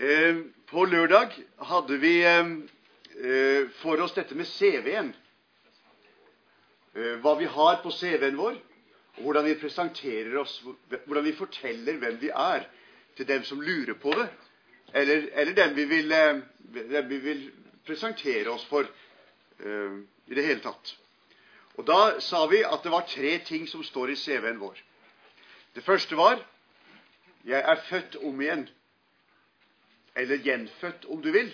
Eh, på lørdag hadde vi eh, eh, for oss dette med CV-en. Hva vi har på CV-en vår, og hvordan vi presenterer oss, hvordan vi forteller hvem vi er, til dem som lurer på det, eller, eller dem, vi vil, dem, vi vil, presentere oss for i det hele tatt. Og Da sa vi at det var tre ting som står i CV-en vår. Det første var 'Jeg er født om igjen' eller gjenfødt, om du vil.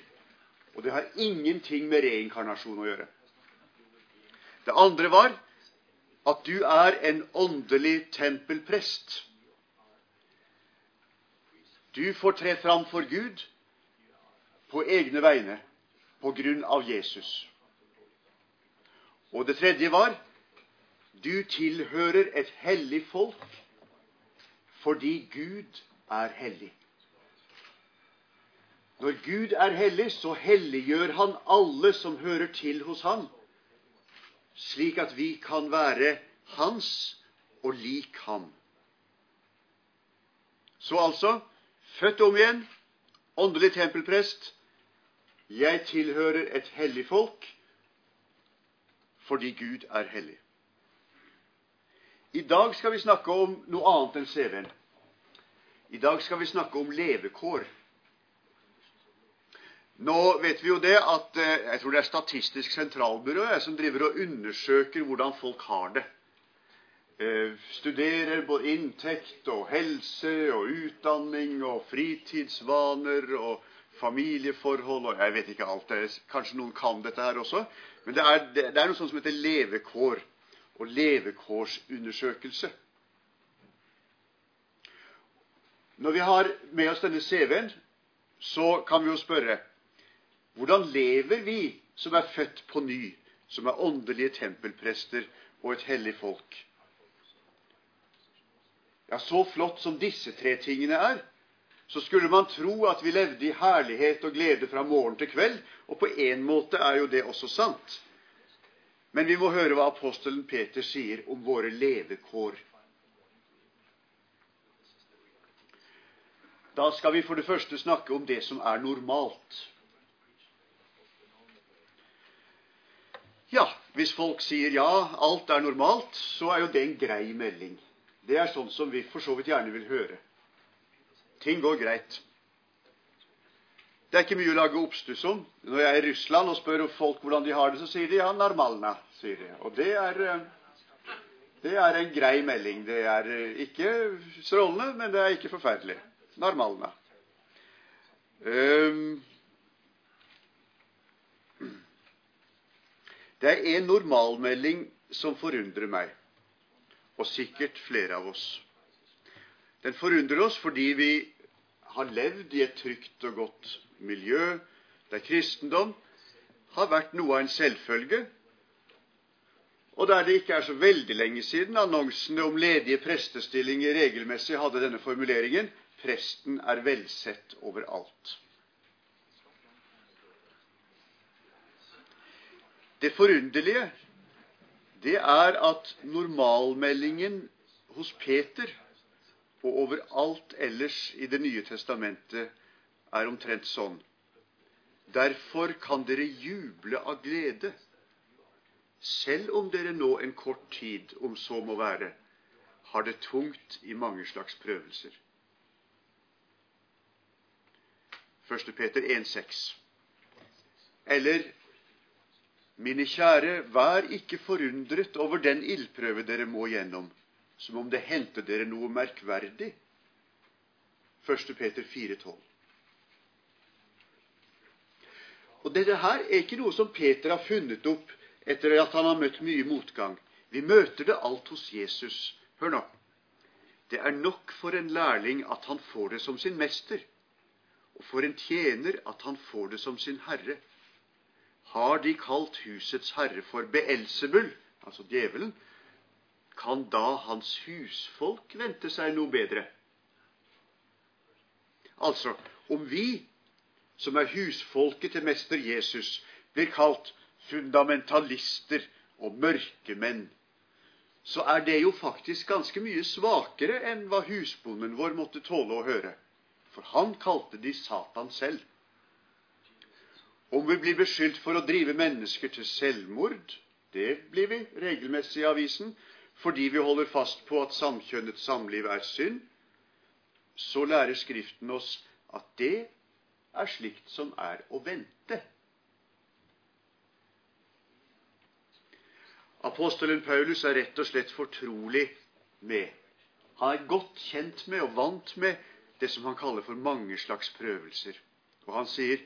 Og det har ingenting med reinkarnasjon å gjøre. Det andre var at du er en åndelig tempelprest. Du får tre fram for Gud på egne vegne på grunn av Jesus. Og det tredje var du tilhører et hellig folk fordi Gud er hellig. Når Gud er hellig, så helliggjør han alle som hører til hos ham, slik at vi kan være hans og lik ham. Så altså født om igjen, åndelig tempelprest. Jeg tilhører et hellig folk fordi Gud er hellig. I dag skal vi snakke om noe annet enn CV-en. I dag skal vi snakke om levekår. Nå vet vi jo det at eh, jeg tror det er Statistisk sentralbyrå jeg, som driver og undersøker hvordan folk har det. Eh, studerer både inntekt og helse og utdanning og fritidsvaner og familieforhold og jeg vet ikke alt. Det kanskje noen kan dette her også. Men det er, det er noe sånt som heter levekår og levekårsundersøkelse. Når vi har med oss denne CV-en, så kan vi jo spørre hvordan lever vi som er født på ny, som er åndelige tempelprester og et hellig folk? Ja, så flott som disse tre tingene er, så skulle man tro at vi levde i herlighet og glede fra morgen til kveld, og på en måte er jo det også sant. Men vi må høre hva apostelen Peter sier om våre levekår. Da skal vi for det første snakke om det som er normalt. Ja, hvis folk sier ja, alt er normalt, så er jo det en grei melding. Det er sånn som vi for så vidt gjerne vil høre. Ting går greit. Det er ikke mye å lage oppstuss om. Når jeg er i Russland og spør folk hvordan de har det, så sier de ja, normalna. sier de. Og det er, eh, det er en grei melding. Det er eh, ikke strålende, men det er ikke forferdelig. Normalna. Um, Det er en normalmelding som forundrer meg, og sikkert flere av oss. Den forundrer oss fordi vi har levd i et trygt og godt miljø der kristendom har vært noe av en selvfølge, og der det ikke er så veldig lenge siden annonsene om ledige prestestillinger regelmessig hadde denne formuleringen 'Presten er velsett overalt'. Det forunderlige det er at normalmeldingen hos Peter og overalt ellers i Det nye testamentet er omtrent sånn. Derfor kan dere juble av glede, selv om dere nå en kort tid, om så må være, har det tungt i mange slags prøvelser. 1. Peter 1,6. Eller mine kjære, vær ikke forundret over den ildprøve dere må gjennom, som om det hendte dere noe merkverdig. 1. Peter 4,12. Og Dette her er ikke noe som Peter har funnet opp etter at han har møtt mye motgang. Vi møter det alt hos Jesus. Hør nå. Det er nok for en lærling at han får det som sin mester, og for en tjener at han får det som sin herre. Har de kalt husets herre for Beelzebul, altså djevelen, kan da hans husfolk vente seg noe bedre? Altså, om vi, som er husfolket til mester Jesus, blir kalt fundamentalister og mørkemenn, så er det jo faktisk ganske mye svakere enn hva husbonden vår måtte tåle å høre. For han kalte de Satan selv. Om vi blir beskyldt for å drive mennesker til selvmord, det blir vi regelmessig i avisen, fordi vi holder fast på at samkjønnet samliv er synd, så lærer Skriften oss at det er slikt som er å vente. Apostelen Paulus er rett og slett fortrolig med Han er godt kjent med og vant med det som han kaller for mange slags prøvelser. Og han sier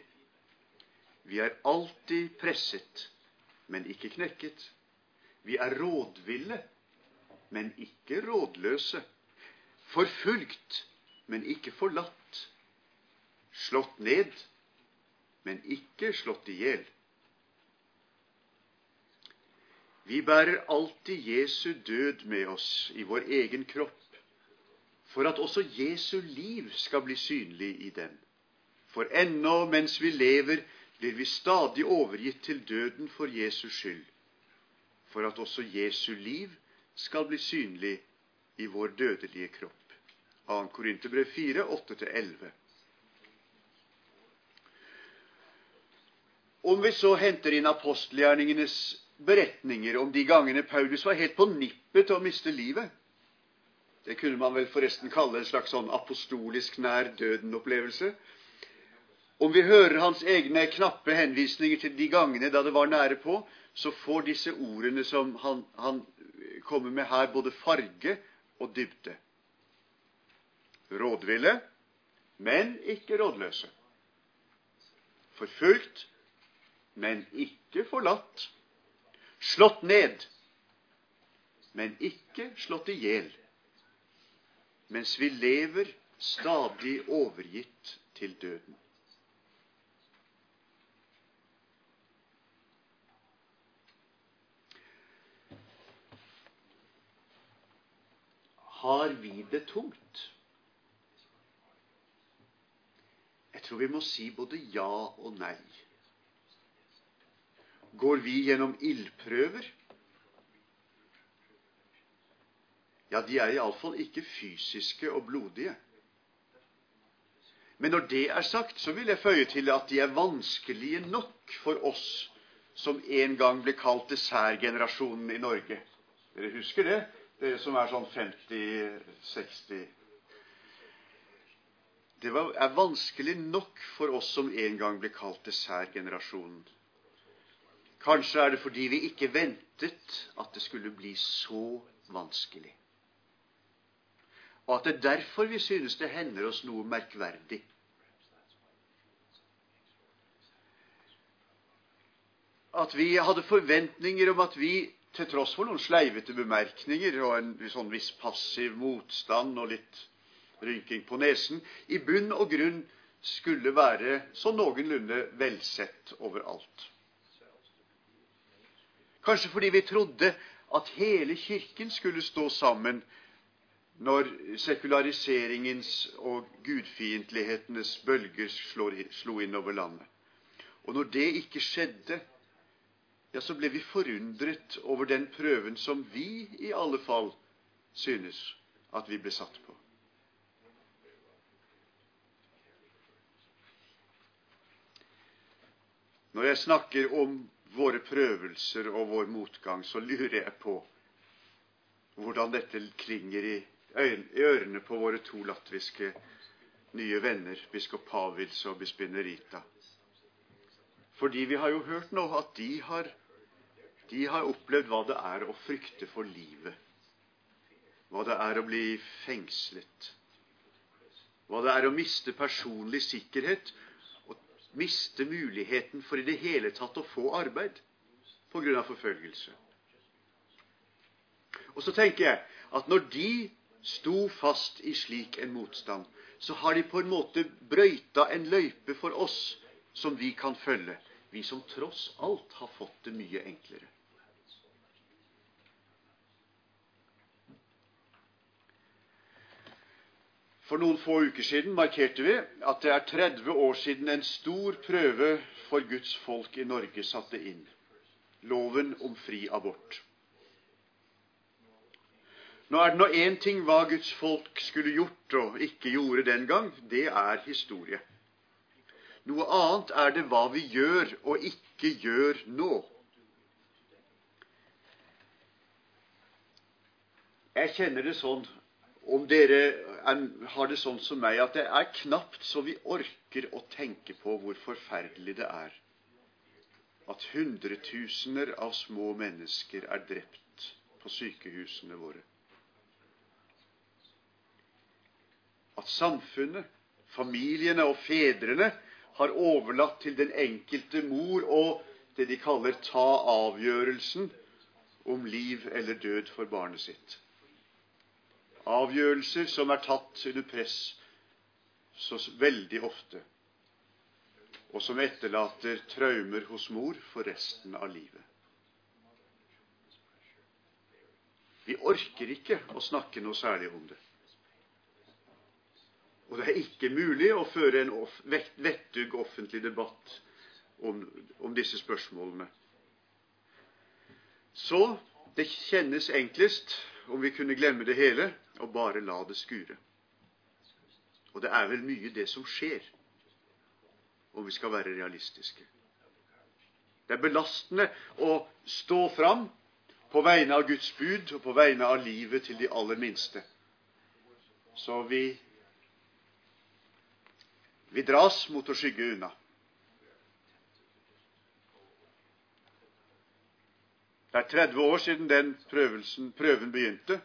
vi er alltid presset, men ikke knekket. Vi er rådville, men ikke rådløse. Forfulgt, men ikke forlatt. Slått ned, men ikke slått i hjel. Vi bærer alltid Jesu død med oss i vår egen kropp, for at også Jesu liv skal bli synlig i den. For ennå mens vi lever, blir vi stadig overgitt til døden for Jesus skyld, for at også Jesu liv skal bli synlig i vår dødelige kropp. 2. Korinterbrev 4, 8-11. Om vi så henter inn apostelgjerningenes beretninger om de gangene Paulus var helt på nippet til å miste livet Det kunne man vel forresten kalle en slags sånn apostolisk nær døden-opplevelse. Om vi hører hans egne knappe henvisninger til de gangene da det var nære på, så får disse ordene som han, han kommer med her, både farge og dybde. Rådville, men ikke rådløse. Forfulgt, men ikke forlatt. Slått ned, men ikke slått i hjel. Mens vi lever stadig overgitt til døden. Har vi det tungt? Jeg tror vi må si både ja og nei. Går vi gjennom ildprøver? Ja, de er iallfall ikke fysiske og blodige. Men når det er sagt, så vil jeg føye til at de er vanskelige nok for oss som en gang ble kalt dessertgenerasjonen i Norge. Dere husker det? Dere som er sånn 50-60 Det er vanskelig nok for oss som en gang ble kalt dessertgenerasjonen. Kanskje er det fordi vi ikke ventet at det skulle bli så vanskelig. Og at det er derfor vi synes det hender oss noe merkverdig. At vi hadde forventninger om at vi til tross for noen sleivete bemerkninger og en sånn viss passiv motstand og litt rynking på nesen, i bunn og grunn skulle være så noenlunde velsett overalt. Kanskje fordi vi trodde at hele Kirken skulle stå sammen når sekulariseringens og gudfiendtlighetenes bølger slo inn over landet. Og når det ikke skjedde, ja, så ble vi forundret over den prøven som vi i alle fall synes at vi ble satt på. Når jeg snakker om våre prøvelser og vår motgang, så lurer jeg på hvordan dette klinger i, ørene på våre to latviske nye venner, biskop Pavils og bispinne Rita. Fordi vi har jo hørt nå at de har de har opplevd hva det er å frykte for livet. Hva det er å bli fengslet. Hva det er å miste personlig sikkerhet og miste muligheten for i det hele tatt å få arbeid på grunn av forfølgelse. Og så tenker jeg at når de sto fast i slik en motstand, så har de på en måte brøyta en løype for oss som vi kan følge, vi som tross alt har fått det mye enklere. For noen få uker siden markerte vi at det er 30 år siden en stor prøve for Guds folk i Norge satte inn loven om fri abort. Nå er det nå én ting hva Guds folk skulle gjort og ikke gjorde den gang. Det er historie. Noe annet er det hva vi gjør og ikke gjør nå. Jeg kjenner det sånn, om dere har det sånn som meg, at det er knapt så vi orker å tenke på hvor forferdelig det er at hundretusener av små mennesker er drept på sykehusene våre. At samfunnet, familiene og fedrene har overlatt til den enkelte mor å det de kaller ta avgjørelsen om liv eller død for barnet sitt. Avgjørelser som er tatt under press så veldig ofte, og som etterlater traumer hos mor for resten av livet. Vi orker ikke å snakke noe særlig om det. Og det er ikke mulig å føre en vettug offentlig debatt om, om disse spørsmålene. Så det kjennes enklest om vi kunne glemme det hele og bare la det skure. Og det er vel mye det som skjer, om vi skal være realistiske. Det er belastende å stå fram på vegne av Guds bud og på vegne av livet til de aller minste. Så vi, vi dras mot å skygge unna. Det er 30 år siden den prøven begynte.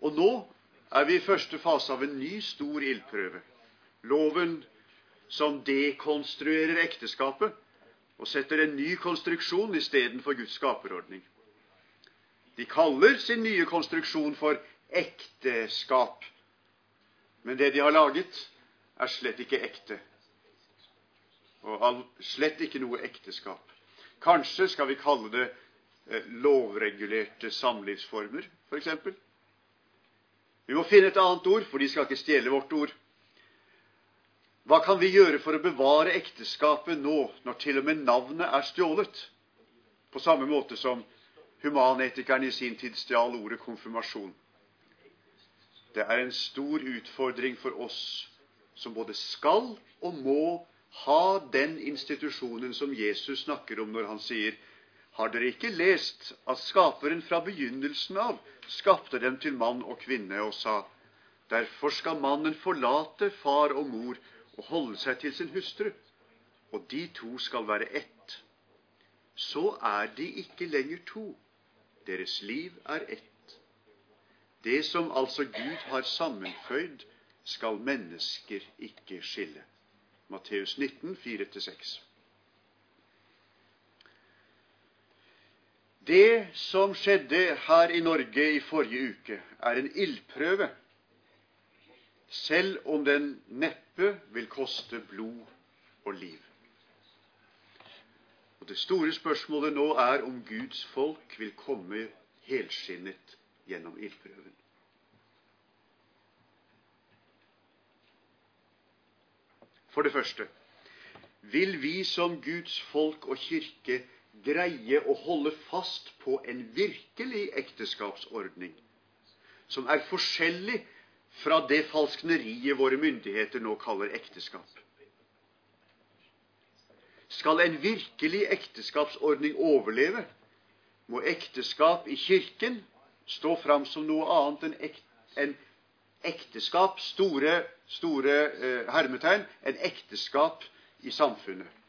Og nå er vi i første fase av en ny, stor ildprøve. Loven som dekonstruerer ekteskapet og setter en ny konstruksjon istedenfor Guds skaperordning. De kaller sin nye konstruksjon for ekteskap. Men det de har laget, er slett ikke ekte. Og slett ikke noe ekteskap. Kanskje skal vi kalle det lovregulerte samlivsformer, f.eks. Vi må finne et annet ord, for de skal ikke stjele vårt ord. Hva kan vi gjøre for å bevare ekteskapet nå, når til og med navnet er stjålet? På samme måte som humanetikeren i sin tid stjal ordet konfirmasjon. Det er en stor utfordring for oss som både skal og må ha den institusjonen som Jesus snakker om når han sier har dere ikke lest at Skaperen fra begynnelsen av skapte dem til mann og kvinne og sa:" Derfor skal mannen forlate far og mor og holde seg til sin hustru, og de to skal være ett. Så er de ikke lenger to. Deres liv er ett. Det som altså Gud har sammenføyd, skal mennesker ikke skille. Matteus 19, 4-6. Det som skjedde her i Norge i forrige uke, er en ildprøve, selv om den neppe vil koste blod og liv. Og Det store spørsmålet nå er om Guds folk vil komme helskinnet gjennom ildprøven. For det første vil vi som Guds folk og kirke greie å holde fast på en virkelig ekteskapsordning som er forskjellig fra det falskneriet våre myndigheter nå kaller ekteskap. Skal en virkelig ekteskapsordning overleve, må ekteskap i Kirken stå fram som noe annet enn ek, en ekteskap, store, store eh, hermetegn, en ekteskap i samfunnet.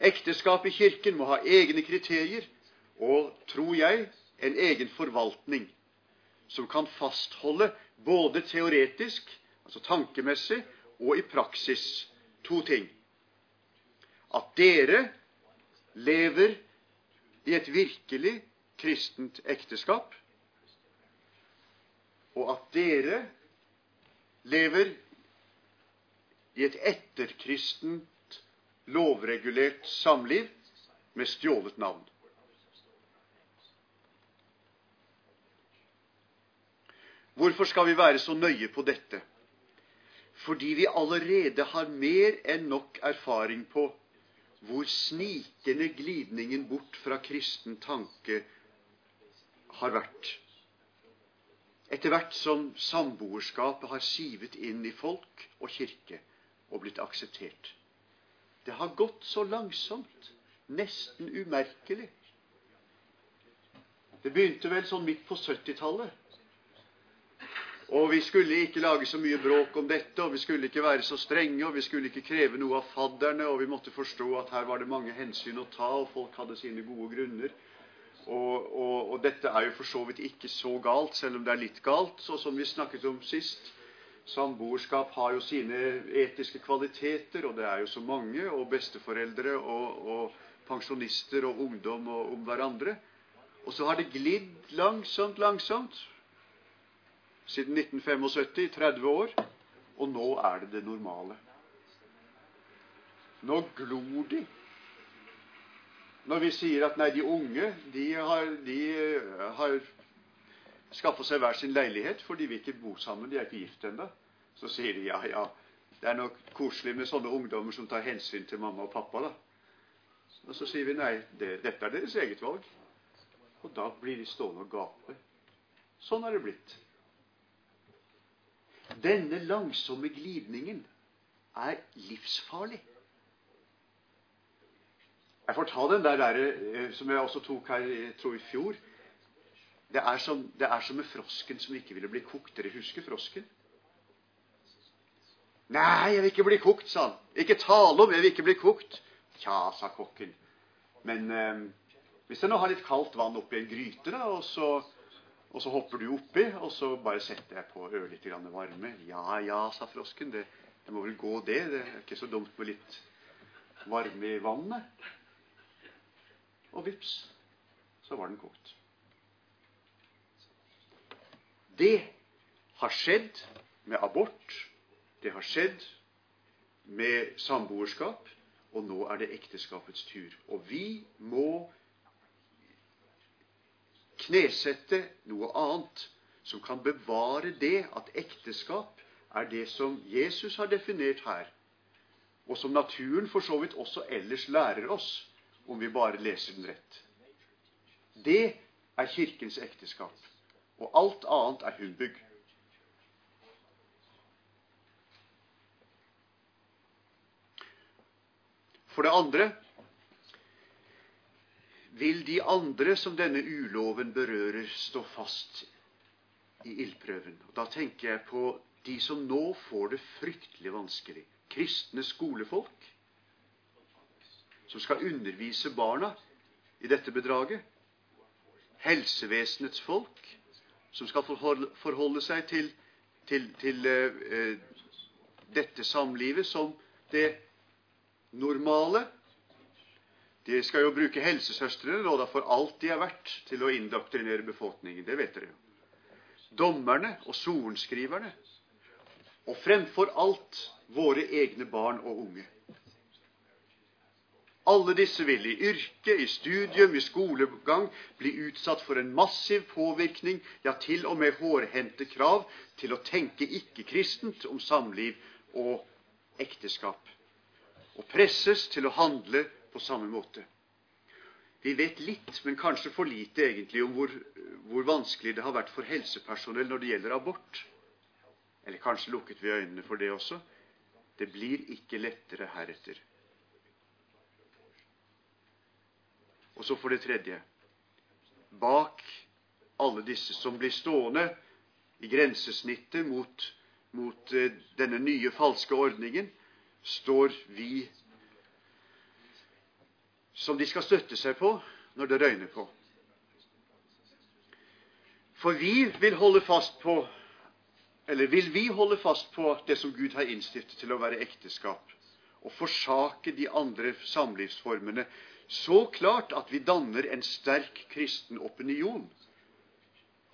Ekteskap i Kirken må ha egne kriterier og, tror jeg, en egen forvaltning som kan fastholde både teoretisk, altså tankemessig, og i praksis to ting. At dere lever i et virkelig kristent ekteskap, og at dere lever i et etterkristent lovregulert samliv med stjålet navn. Hvorfor skal vi være så nøye på dette? Fordi vi allerede har mer enn nok erfaring på hvor snikende glidningen bort fra kristen tanke har vært etter hvert som samboerskapet har sivet inn i folk og kirke og blitt akseptert. Det har gått så langsomt, nesten umerkelig. Det begynte vel sånn midt på 70-tallet. Og vi skulle ikke lage så mye bråk om dette, og vi skulle ikke være så strenge, og vi skulle ikke kreve noe av fadderne, og vi måtte forstå at her var det mange hensyn å ta, og folk hadde sine gode grunner. Og, og, og dette er jo for så vidt ikke så galt, selv om det er litt galt. Så som vi snakket om sist, samboerskap har jo sine etiske kvaliteter, og det er jo så mange, og besteforeldre og, og pensjonister og ungdom og om hverandre. Og så har det glidd langsomt, langsomt siden 1975, i 30 år, og nå er det det normale. Nå glor de. Når vi sier at nei, de unge de har, de har skaffa seg hver sin leilighet, for de vil ikke bo sammen, de er ikke gift ennå, så sier de ja, ja, det er nok koselig med sånne ungdommer som tar hensyn til mamma og pappa, da. Og så sier vi nei, det, dette er deres eget valg. Og da blir de stående og gape. Sånn har det blitt. Denne langsomme glidningen er livsfarlig. Jeg får ta den der, der eh, som jeg også tok her jeg tror i fjor. Det er, som, det er som med frosken som ikke ville bli kokt. Dere husker frosken? Nei, jeg vil ikke bli kokt, sa han. Ikke tale om, jeg vil ikke bli kokt. Tja, sa kokken. Men eh, hvis jeg nå har litt kaldt vann oppi en gryte, da, og så og så hopper du oppi, og så bare setter jeg på ørlite grann varme. Ja, ja, sa frosken. Det, det, må vel gå, det. Det er ikke så dumt med litt varme i vannet. Og vips, så var den kokt. Det har skjedd med abort. Det har skjedd med samboerskap. Og nå er det ekteskapets tur. Og vi må knesette noe annet som kan bevare det at ekteskap er det som Jesus har definert her, og som naturen for så vidt også ellers lærer oss, om vi bare leser den rett. Det er Kirkens ekteskap, og alt annet er humbug. For det andre vil de andre som denne uloven berører, stå fast i ildprøven. Da tenker jeg på de som nå får det fryktelig vanskelig. Kristne skolefolk som skal undervise barna i dette bedraget. Helsevesenets folk som skal forholde seg til, til, til uh, dette samlivet som det normale de skal jo bruke helsesøstrene nå da for alt de er verdt til å indoktrinere befolkningen. Det vet dere jo. Dommerne og sorenskriverne. Og fremfor alt våre egne barn og unge. Alle disse vil i yrke, i studium, i skolegang bli utsatt for en massiv påvirkning, ja, til og med hårhendte krav til å tenke ikke-kristent om samliv og ekteskap. Og presses til å handle på samme måte. Vi vet litt, men kanskje for lite egentlig, om hvor, hvor, vanskelig det har vært for helsepersonell når det gjelder abort. Eller kanskje lukket vi øynene for det også. Det blir ikke lettere heretter. Og så for det tredje bak alle disse som blir stående i grensesnittet mot, mot uh, denne nye falske ordningen, står vi som de skal støtte seg på når det røyner på. For vi vil holde fast på eller vil vi holde fast på det som Gud har innstiftet til å være ekteskap, og forsake de andre samlivsformene så klart at vi danner en sterk kristen opinion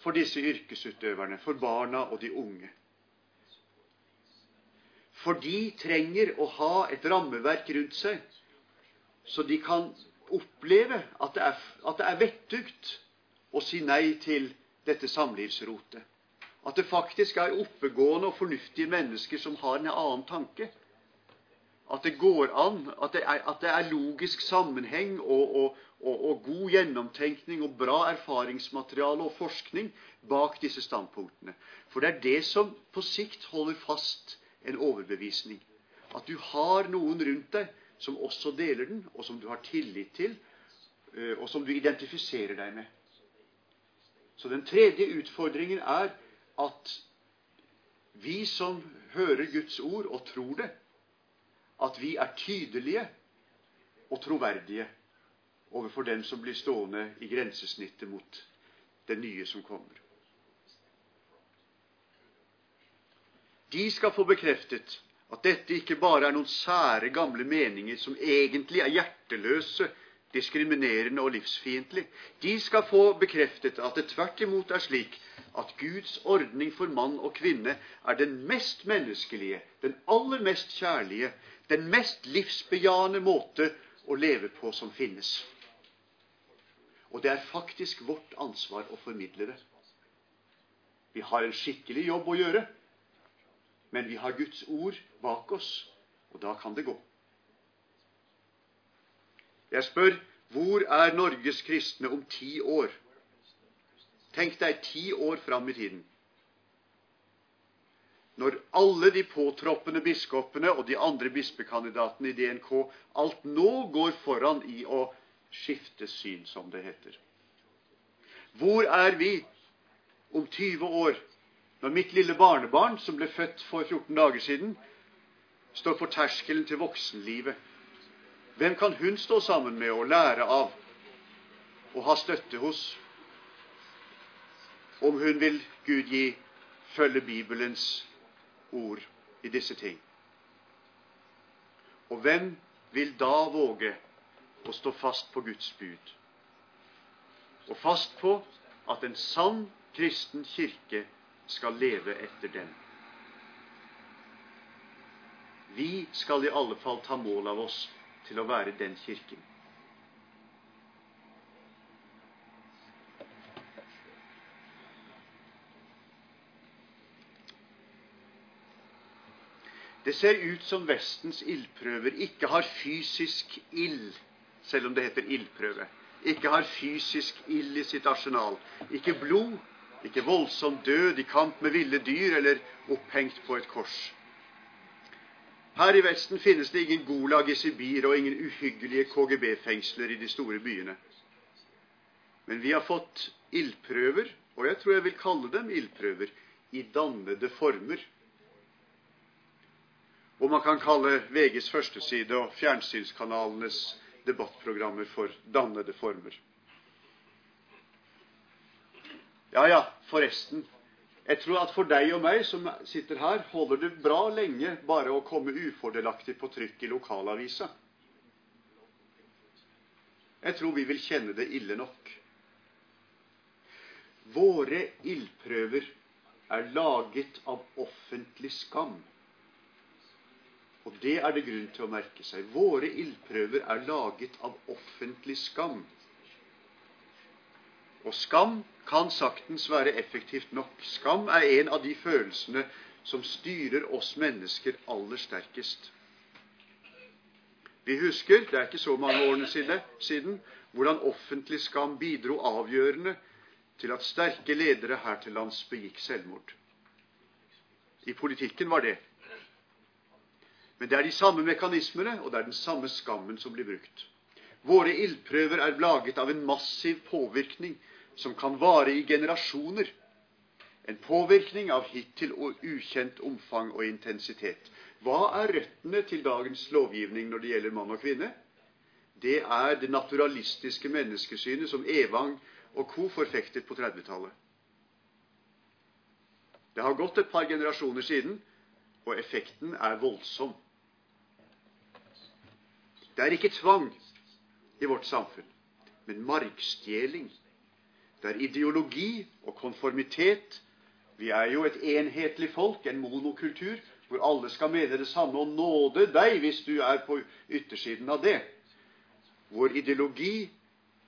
for disse yrkesutøverne, for barna og de unge. For de trenger å ha et rammeverk rundt seg så de kan oppleve at det er, at er vettugt å si nei til dette samlivsrotet. At det faktisk er oppegående og fornuftige mennesker som har en annen tanke. at det går an, at det er, at det er logisk sammenheng og, og, og, og, god gjennomtenkning og bra erfaringsmateriale og forskning bak disse standpunktene. For det er det som på sikt holder fast en overbevisning. At du har noen rundt deg som også deler den, og som du har tillit til, eh, og som du identifiserer deg med. Så den tredje utfordringen er at vi som hører Guds ord og tror det, at vi er tydelige og troverdige overfor dem som blir stående i grensesnittet mot det nye som kommer. De skal få bekreftet at dette ikke bare er noen sære, gamle meninger som egentlig er hjerteløse, diskriminerende og livsfiendtlige. De skal få bekreftet at det tvert imot er slik at Guds ordning for mann og kvinne er den mest menneskelige, den aller mest kjærlige, den mest livsbejaende måte å leve på som finnes. Og det er faktisk vårt ansvar å formidle det. Vi har en skikkelig jobb å gjøre, men vi har Guds ord bak oss, og da kan det gå. Jeg spør hvor er Norges kristne om ti år? Tenk deg ti år fram i tiden når alle de påtroppende biskopene og de andre bispekandidatene i DNK alt nå går foran i å skifte syn, som det heter. Hvor er vi om 20 år, når mitt lille barnebarn, som ble født for 14 dager siden, står på terskelen til voksenlivet? Hvem kan hun stå sammen med og lære av og ha støtte hos, om hun vil Gud gi følge Bibelens ord i disse ting. Og hvem vil da våge å stå fast på Guds bud? Og fast på at en sann kristen kirke skal leve etter den. Vi skal i alle fall ta mål av oss til å være den kirken. Det ser ut som Vestens ildprøver ikke har fysisk ild, selv om det heter ildprøve. Ikke har fysisk ild i sitt arsenal. Ikke blod, ikke voldsom død i kamp med ville dyr eller opphengt på et kors. Her i Vesten finnes det ingen Gulag i Sibir og ingen uhyggelige KGB-fengsler i de store byene. Men vi har fått ildprøver, og jeg tror jeg vil kalle dem ildprøver, i dannede former og man kan kalle VGs førsteside og fjernsynskanalenes debattprogrammer for dannede former. Ja, ja, forresten. Jeg tror at for deg og meg som sitter her, holder det bra lenge bare å komme ufordelaktig på trykk i lokalavisa. Jeg tror vi vil kjenne det ille nok. Våre ildprøver er laget av offentlig skam. Og det er det grunn til å merke seg. Våre ildprøver er laget av offentlig skam. Og skam kan saktens være effektivt nok. Skam er en av de følelsene som styrer oss mennesker aller sterkest. Vi husker, det er ikke så mange årene siden, hvordan offentlig skam bidro avgjørende til at sterke ledere her til lands begikk selvmord. I politikken var det. Men det er de samme mekanismene, og det er den samme skammen som blir brukt. Våre ildprøver er laget av en massiv påvirkning som kan vare i generasjoner. En påvirkning av hittil ukjent omfang og intensitet. Hva er røttene til dagens lovgivning når det gjelder mann og kvinne? Det er det naturalistiske menneskesynet som Evang og co. forfektet på 30-tallet. Det har gått et par generasjoner siden, og effekten er voldsom. Det er ikke tvang i vårt samfunn, men markstjeling. Det er ideologi og konformitet. Vi er jo et enhetlig folk, en monokultur, hvor alle skal mene det samme og nåde deg hvis du er på yttersiden av det. Hvor ideologi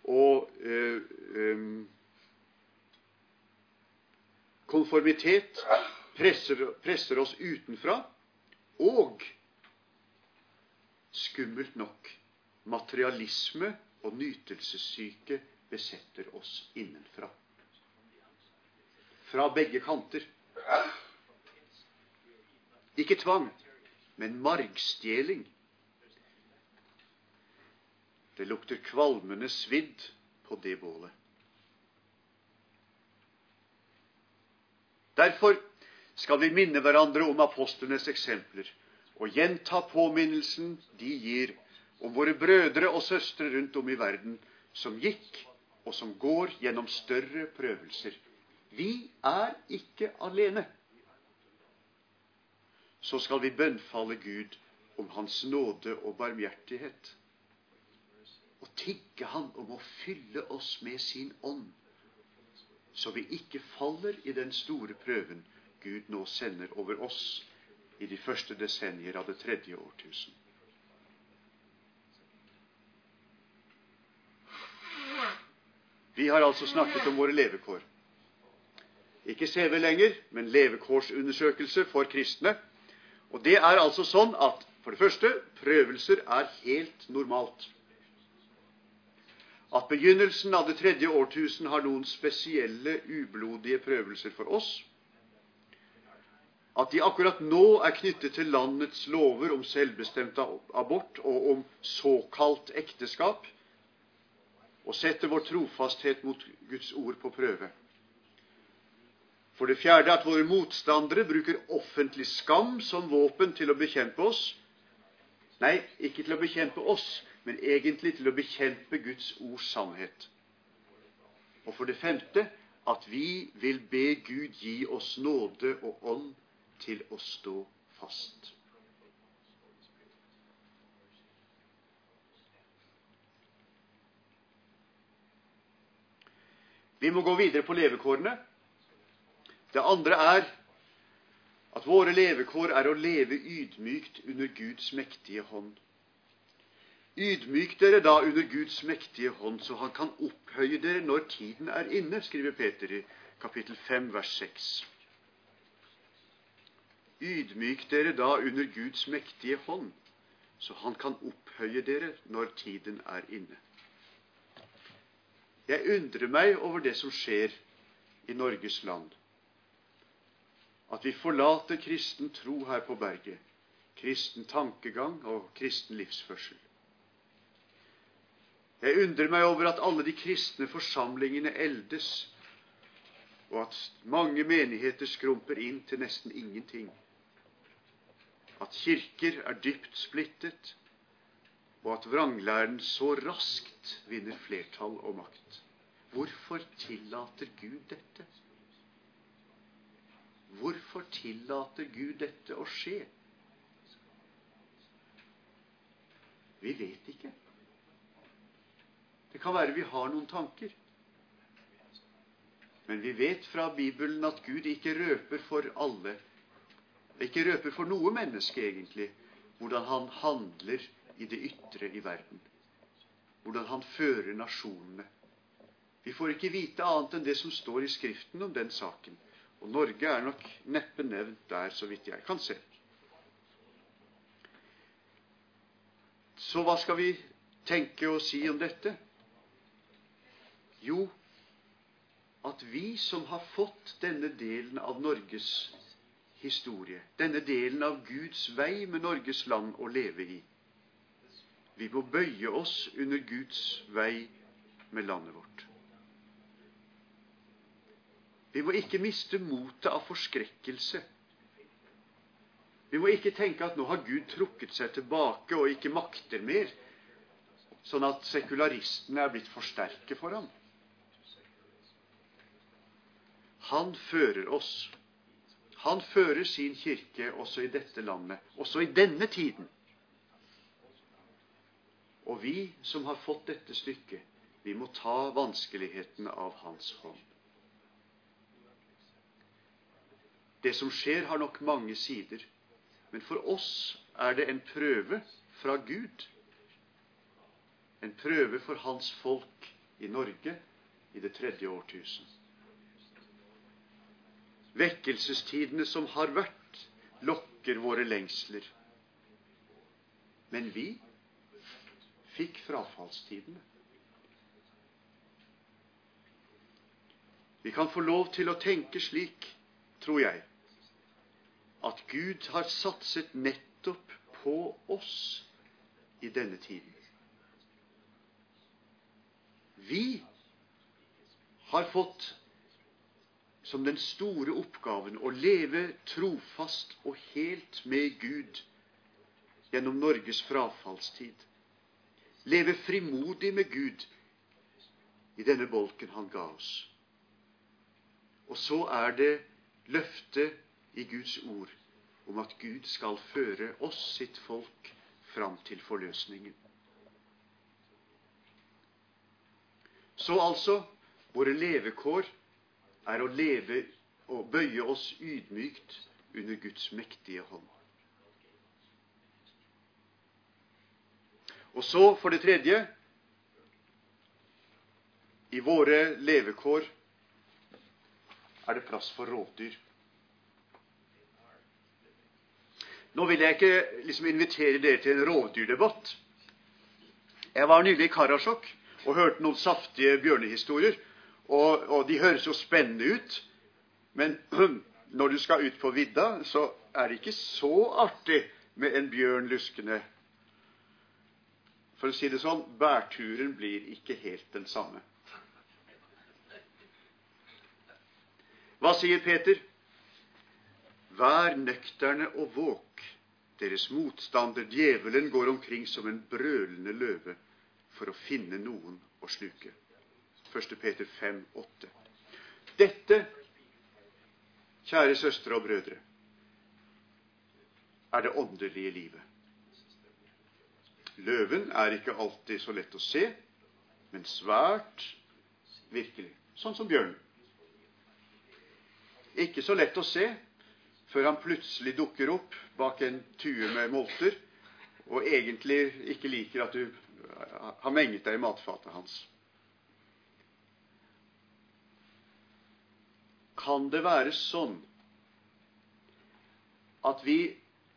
og øh, øh, konformitet presser, presser oss utenfra, og skummelt nok, materialisme og nytelsessyke besetter oss innenfra. Fra begge kanter. Ikke tvang, men margstjeling. Det lukter kvalmende svidd på det bålet. Derfor skal vi minne hverandre om apostlenes eksempler og gjenta påminnelsen de gir om våre brødre og søstre rundt om i verden som gikk og som går gjennom større prøvelser. Vi er ikke alene. Så skal vi bønnfalle Gud om Hans nåde og barmhjertighet og tigge Han om å fylle oss med sin ånd, så vi ikke faller i den store prøven Gud nå sender over oss i de første desennier av det tredje årtusen. Vi har altså snakket om våre levekår. Ikke CV lenger, men levekårsundersøkelse for kristne. Og det er altså sånn at for det første prøvelser er helt normalt. At begynnelsen av det tredje årtusen har noen spesielle ublodige prøvelser for oss, at de akkurat nå er knyttet til landets lover om selvbestemt abort og om såkalt ekteskap, og setter vår trofasthet mot Guds ord på prøve. For det fjerde at våre motstandere bruker offentlig skam som våpen til å bekjempe oss. Nei, ikke til å bekjempe oss, men egentlig til å bekjempe Guds ords sannhet. Og for det femte at vi vil be Gud gi oss nåde og ånd til å stå fast. Vi må gå videre på levekårene. Det andre er at våre levekår er å leve ydmykt under Guds mektige hånd. Ydmyk dere da under Guds mektige hånd, så han kan opphøye dere når tiden er inne, skriver Peter i kapittel 5, vers 6. Ydmyk dere da under Guds mektige hånd, så han kan opphøye dere når tiden er inne. Jeg undrer meg over det som skjer i Norges land. At vi forlater kristen tro her på berget, kristen tankegang og kristen livsførsel. Jeg undrer meg over at alle de kristne forsamlingene eldes, og at mange menigheter skrumper inn til nesten ingenting at kirker er dypt splittet, og at vranglæren så raskt vinner flertall og makt. Hvorfor tillater Gud dette? Hvorfor tillater Gud dette å skje? Vi vet ikke. Det kan være vi har noen tanker. Men vi vet fra Bibelen at Gud ikke røper for alle ikke røper for noe menneske, egentlig, hvordan han handler i det ytre i verden. Hvordan han fører nasjonene. Vi får ikke vite annet enn det som står i Skriften om den saken. Og Norge er nok neppe nevnt der, så vidt jeg kan se. Så hva skal vi tenke og si om dette? Jo, at vi som har fått denne delen av Norges historie, denne delen av Guds vei med Norges land å leve i. Vi må bøye oss under Guds vei med landet vårt. Vi må ikke miste motet av forskrekkelse. Vi må ikke tenke at nå har Gud trukket seg tilbake og ikke makter mer, sånn at sekularistene er blitt for sterke for ham. Han fører oss han fører sin kirke også i dette landet, også i denne tiden. Og vi som har fått dette stykket, vi må ta vanskelighetene av Hans hånd. Det som skjer, har nok mange sider, men for oss er det en prøve fra Gud. En prøve for Hans folk i Norge i det tredje årtusen. Vekkelsestidene som har vært, lokker våre lengsler. Men vi, fikk frafallstidene. Vi kan få lov til å tenke slik, tror jeg, at Gud har satset nettopp på oss i denne tiden. Vi har fått som den store oppgaven å leve trofast og helt med Gud gjennom Norges frafallstid. Leve frimodig med Gud i denne bolken han ga oss. Og så er det løftet i Guds ord om at Gud skal føre oss, sitt folk, fram til forløsningen. Så altså våre levekår er å leve og bøye oss ydmykt under Guds mektige hånd. Og så, for det tredje I våre levekår er det plass for rovdyr. Nå vil jeg ikke liksom invitere dere til en rovdyrdebatt. Jeg var nylig i Karasjok og hørte noen saftige bjørnehistorier. Og, og de høres jo spennende ut. Men når du skal ut på vidda, så er det ikke så artig med en bjørn luskende. For å si det sånn bærturen blir ikke helt den samme. Hva sier Peter? Vær nøkterne og våk. Deres motstander, djevelen, går omkring som en brølende løve for å finne noen å sluke. 1. Peter 5, 8. Dette, kjære søstre og brødre, er det åndelige livet. Løven er ikke alltid så lett å se, men svært virkelig. Sånn som bjørnen. Ikke så lett å se før han plutselig dukker opp bak en tue med molter og egentlig ikke liker at du har menget deg i matfatet hans. Kan det være sånn at vi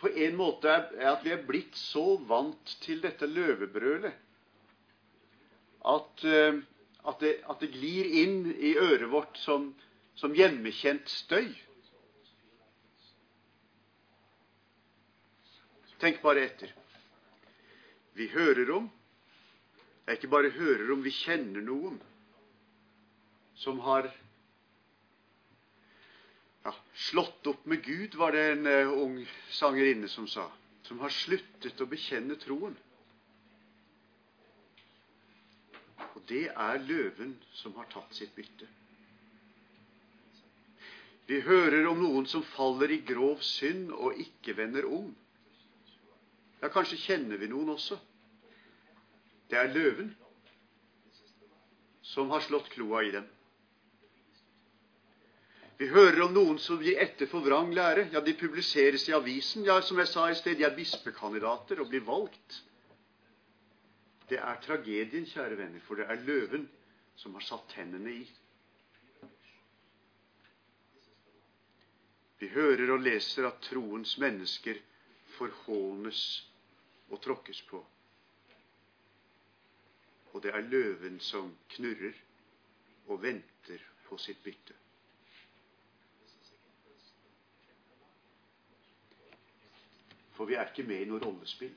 på en måte er, at vi er blitt så vant til dette løvebrølet at, eh, at, det, at det, glir inn i øret vårt som, som hjemmekjent støy? Tenk bare etter. Vi hører om Jeg ikke bare hører om, vi kjenner noen som har ja, slått opp med Gud, var det en uh, ung sangerinne som sa. Som har sluttet å bekjenne troen. Og det er løven som har tatt sitt bytte. Vi hører om noen som faller i grov synd og ikke vender om. Ja, kanskje kjenner vi noen også. Det er løven som har slått kloa i dem. Vi hører om noen som gir etter for vrang lære. Ja, de publiseres i avisen. Ja, som jeg sa i sted, de er bispekandidater og blir valgt. Det er tragedien, kjære venner, for det er løven som har satt tennene i. Vi hører og leser at troens mennesker forhånes og tråkkes på. Og det er løven som knurrer og venter på sitt bytte. For vi er ikke med i noe rollespill.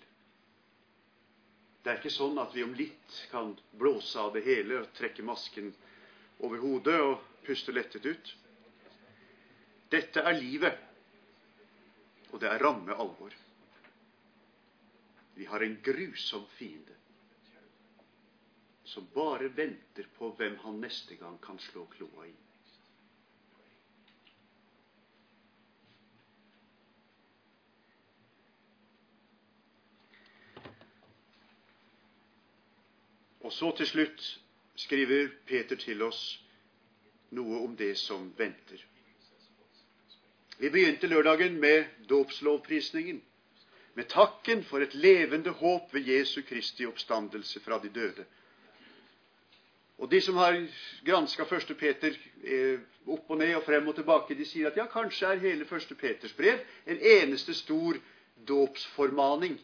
Det er ikke sånn at vi om litt kan blåse av det hele og trekke masken over hodet og puste lettet ut. Dette er livet, og det er ramme alvor. Vi har en grusom fiende som bare venter på hvem han neste gang kan slå kloa i. Og så til slutt skriver Peter til oss noe om det som venter. Vi begynte lørdagen med dåpslovprisningen, med takken for et levende håp ved Jesu Kristi oppstandelse fra de døde. Og De som har granska 1. Peter eh, opp og ned og frem og tilbake, de sier at ja, kanskje er hele 1. Peters brev en eneste stor dåpsformaning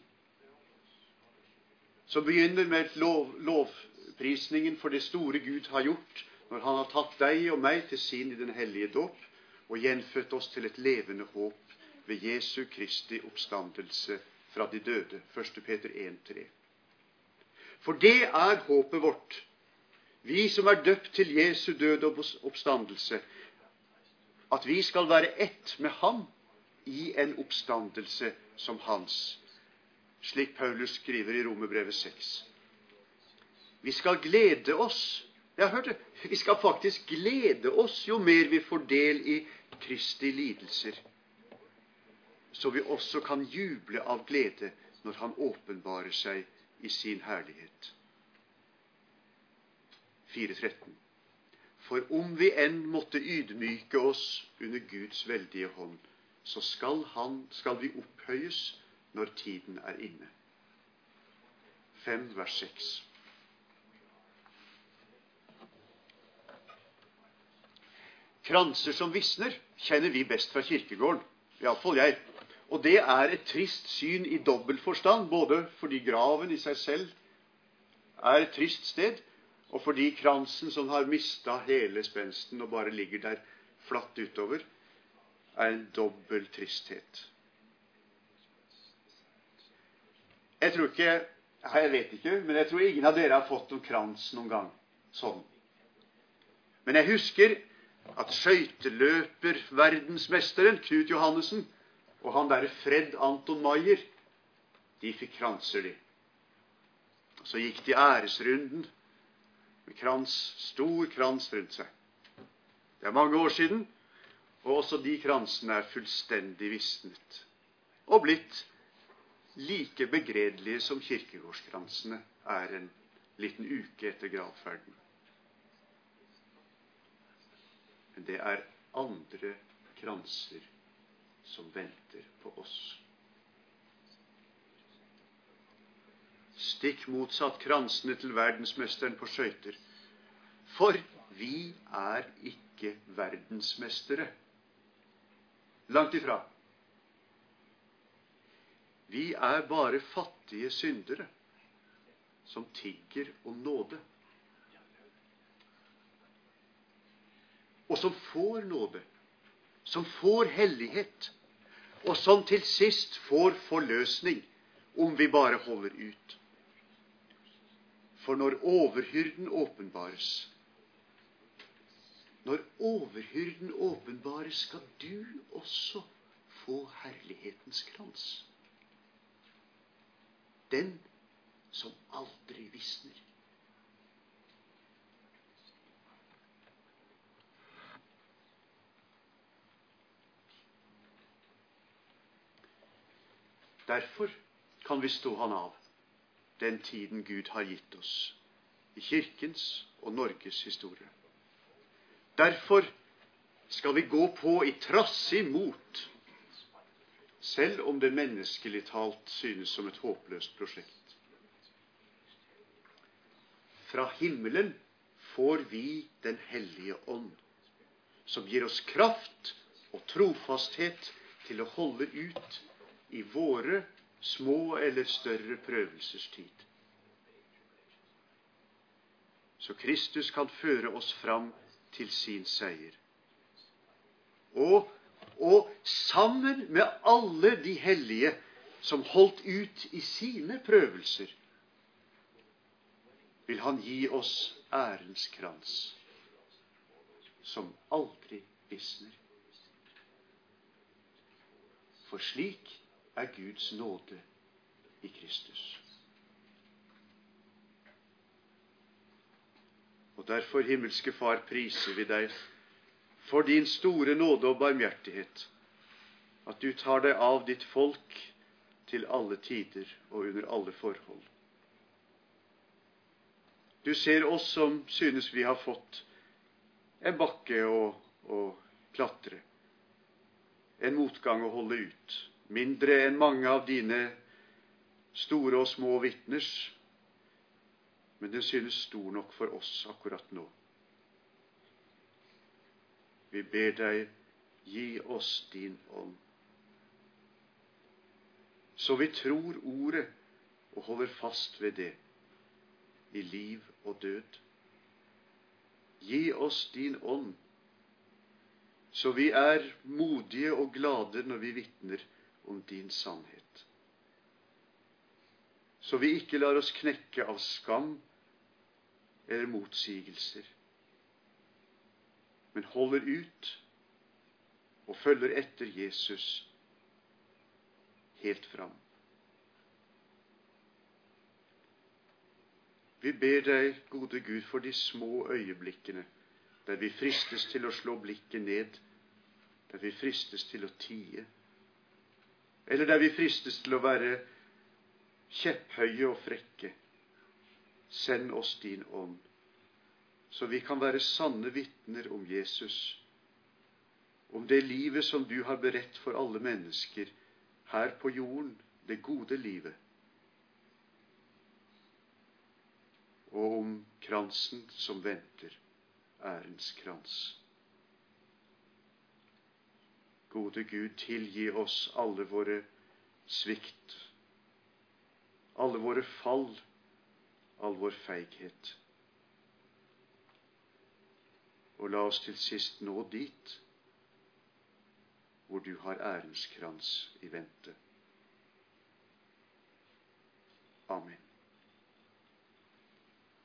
som begynner med et lov, lovprisningen for det store Gud har gjort når Han har tatt deg og meg til sin i den hellige dåp og gjenfødt oss til et levende håp ved Jesu Kristi oppstandelse fra de døde. 1. Peter 1,3. For det er håpet vårt, vi som er døpt til Jesu død og oppstandelse, at vi skal være ett med Ham i en oppstandelse som Hans, slik Paulus skriver i Romerbrevet 6. Vi skal glede oss. Jeg har hørt det. Vi skal faktisk glede oss jo mer vi får del i Kristi lidelser, så vi også kan juble av glede når Han åpenbarer seg i sin herlighet. 4.13. For om vi enn måtte ydmyke oss under Guds veldige hånd, så skal, han, skal vi opphøyes når tiden er inne. 5 vers 6. Kranser som visner kjenner vi best fra kirkegården, iallfall jeg. Og det er et trist syn i dobbel forstand, både fordi graven i seg selv er et trist sted, og fordi kransen som har mista hele spensten og bare ligger der flatt utover, er en dobbel tristhet. Jeg tror ikke Jeg vet ikke, men jeg tror ingen av dere har fått noen krans noen gang sånn. Men jeg husker at skøyteløperverdensmesteren Knut Johannessen og han derre Fred Anton Maier, de fikk kranser, de. Så gikk de æresrunden med krans, stor krans rundt seg. Det er mange år siden, og også de kransene er fullstendig visnet og blitt like begredelige som kirkegårdskransene er en liten uke etter gravferden. Men det er andre kranser som venter på oss. stikk motsatt kransene til verdensmesteren på skøyter. For vi er ikke verdensmestere. Langt ifra. Vi er bare fattige syndere som tigger om nåde. Og som får nåde, som får hellighet, og som til sist får forløsning om vi bare holder ut. For når overhyrden åpenbares Når overhyrden åpenbares, skal du også få herlighetens krans. Den som aldri visner. Derfor kan vi stå han av den tiden Gud har gitt oss i Kirkens og Norges historie. Derfor skal vi gå på i trassig mot, selv om det menneskelig talt synes som et håpløst prosjekt. Fra himmelen får vi Den hellige ånd, som gir oss kraft og trofasthet til å holde ut i våre små eller større prøvelsestid. Så Kristus kan føre oss fram til sin seier. Og, og sammen med alle de hellige som holdt ut i sine prøvelser, vil han gi oss ærens krans, som aldri visner. For slik er Guds nåde i Kristus. Og derfor, himmelske Far, priser vi deg for din store nåde og barmhjertighet, at du tar deg av ditt folk til alle tider og under alle forhold. Du ser oss som synes vi har fått en bakke å, å klatre, en motgang å holde ut, mindre enn mange av dine store og små vitners, men den synes stor nok for oss akkurat nå. Vi ber deg, gi oss din ånd, så vi tror ordet og holder fast ved det i liv og død. Gi oss din ånd, så vi er modige og glade når vi vitner om din sannhet. Så vi ikke lar oss knekke av skam eller motsigelser, men holder ut og følger etter Jesus helt fram. Vi ber deg, gode Gud, for de små øyeblikkene der vi fristes til å slå blikket ned, der vi fristes til å tie, eller der vi fristes til å være kjepphøye og frekke. Send oss din ånd, så vi kan være sanne vitner om Jesus, om det livet som du har beredt for alle mennesker her på jorden, det gode livet og om kransen som venter, ærens krans. Gode Gud, tilgi oss alle våre svikt, alle våre fall, all vår feighet. Og la oss til sist nå dit hvor du har ærenskrans i vente. Amen.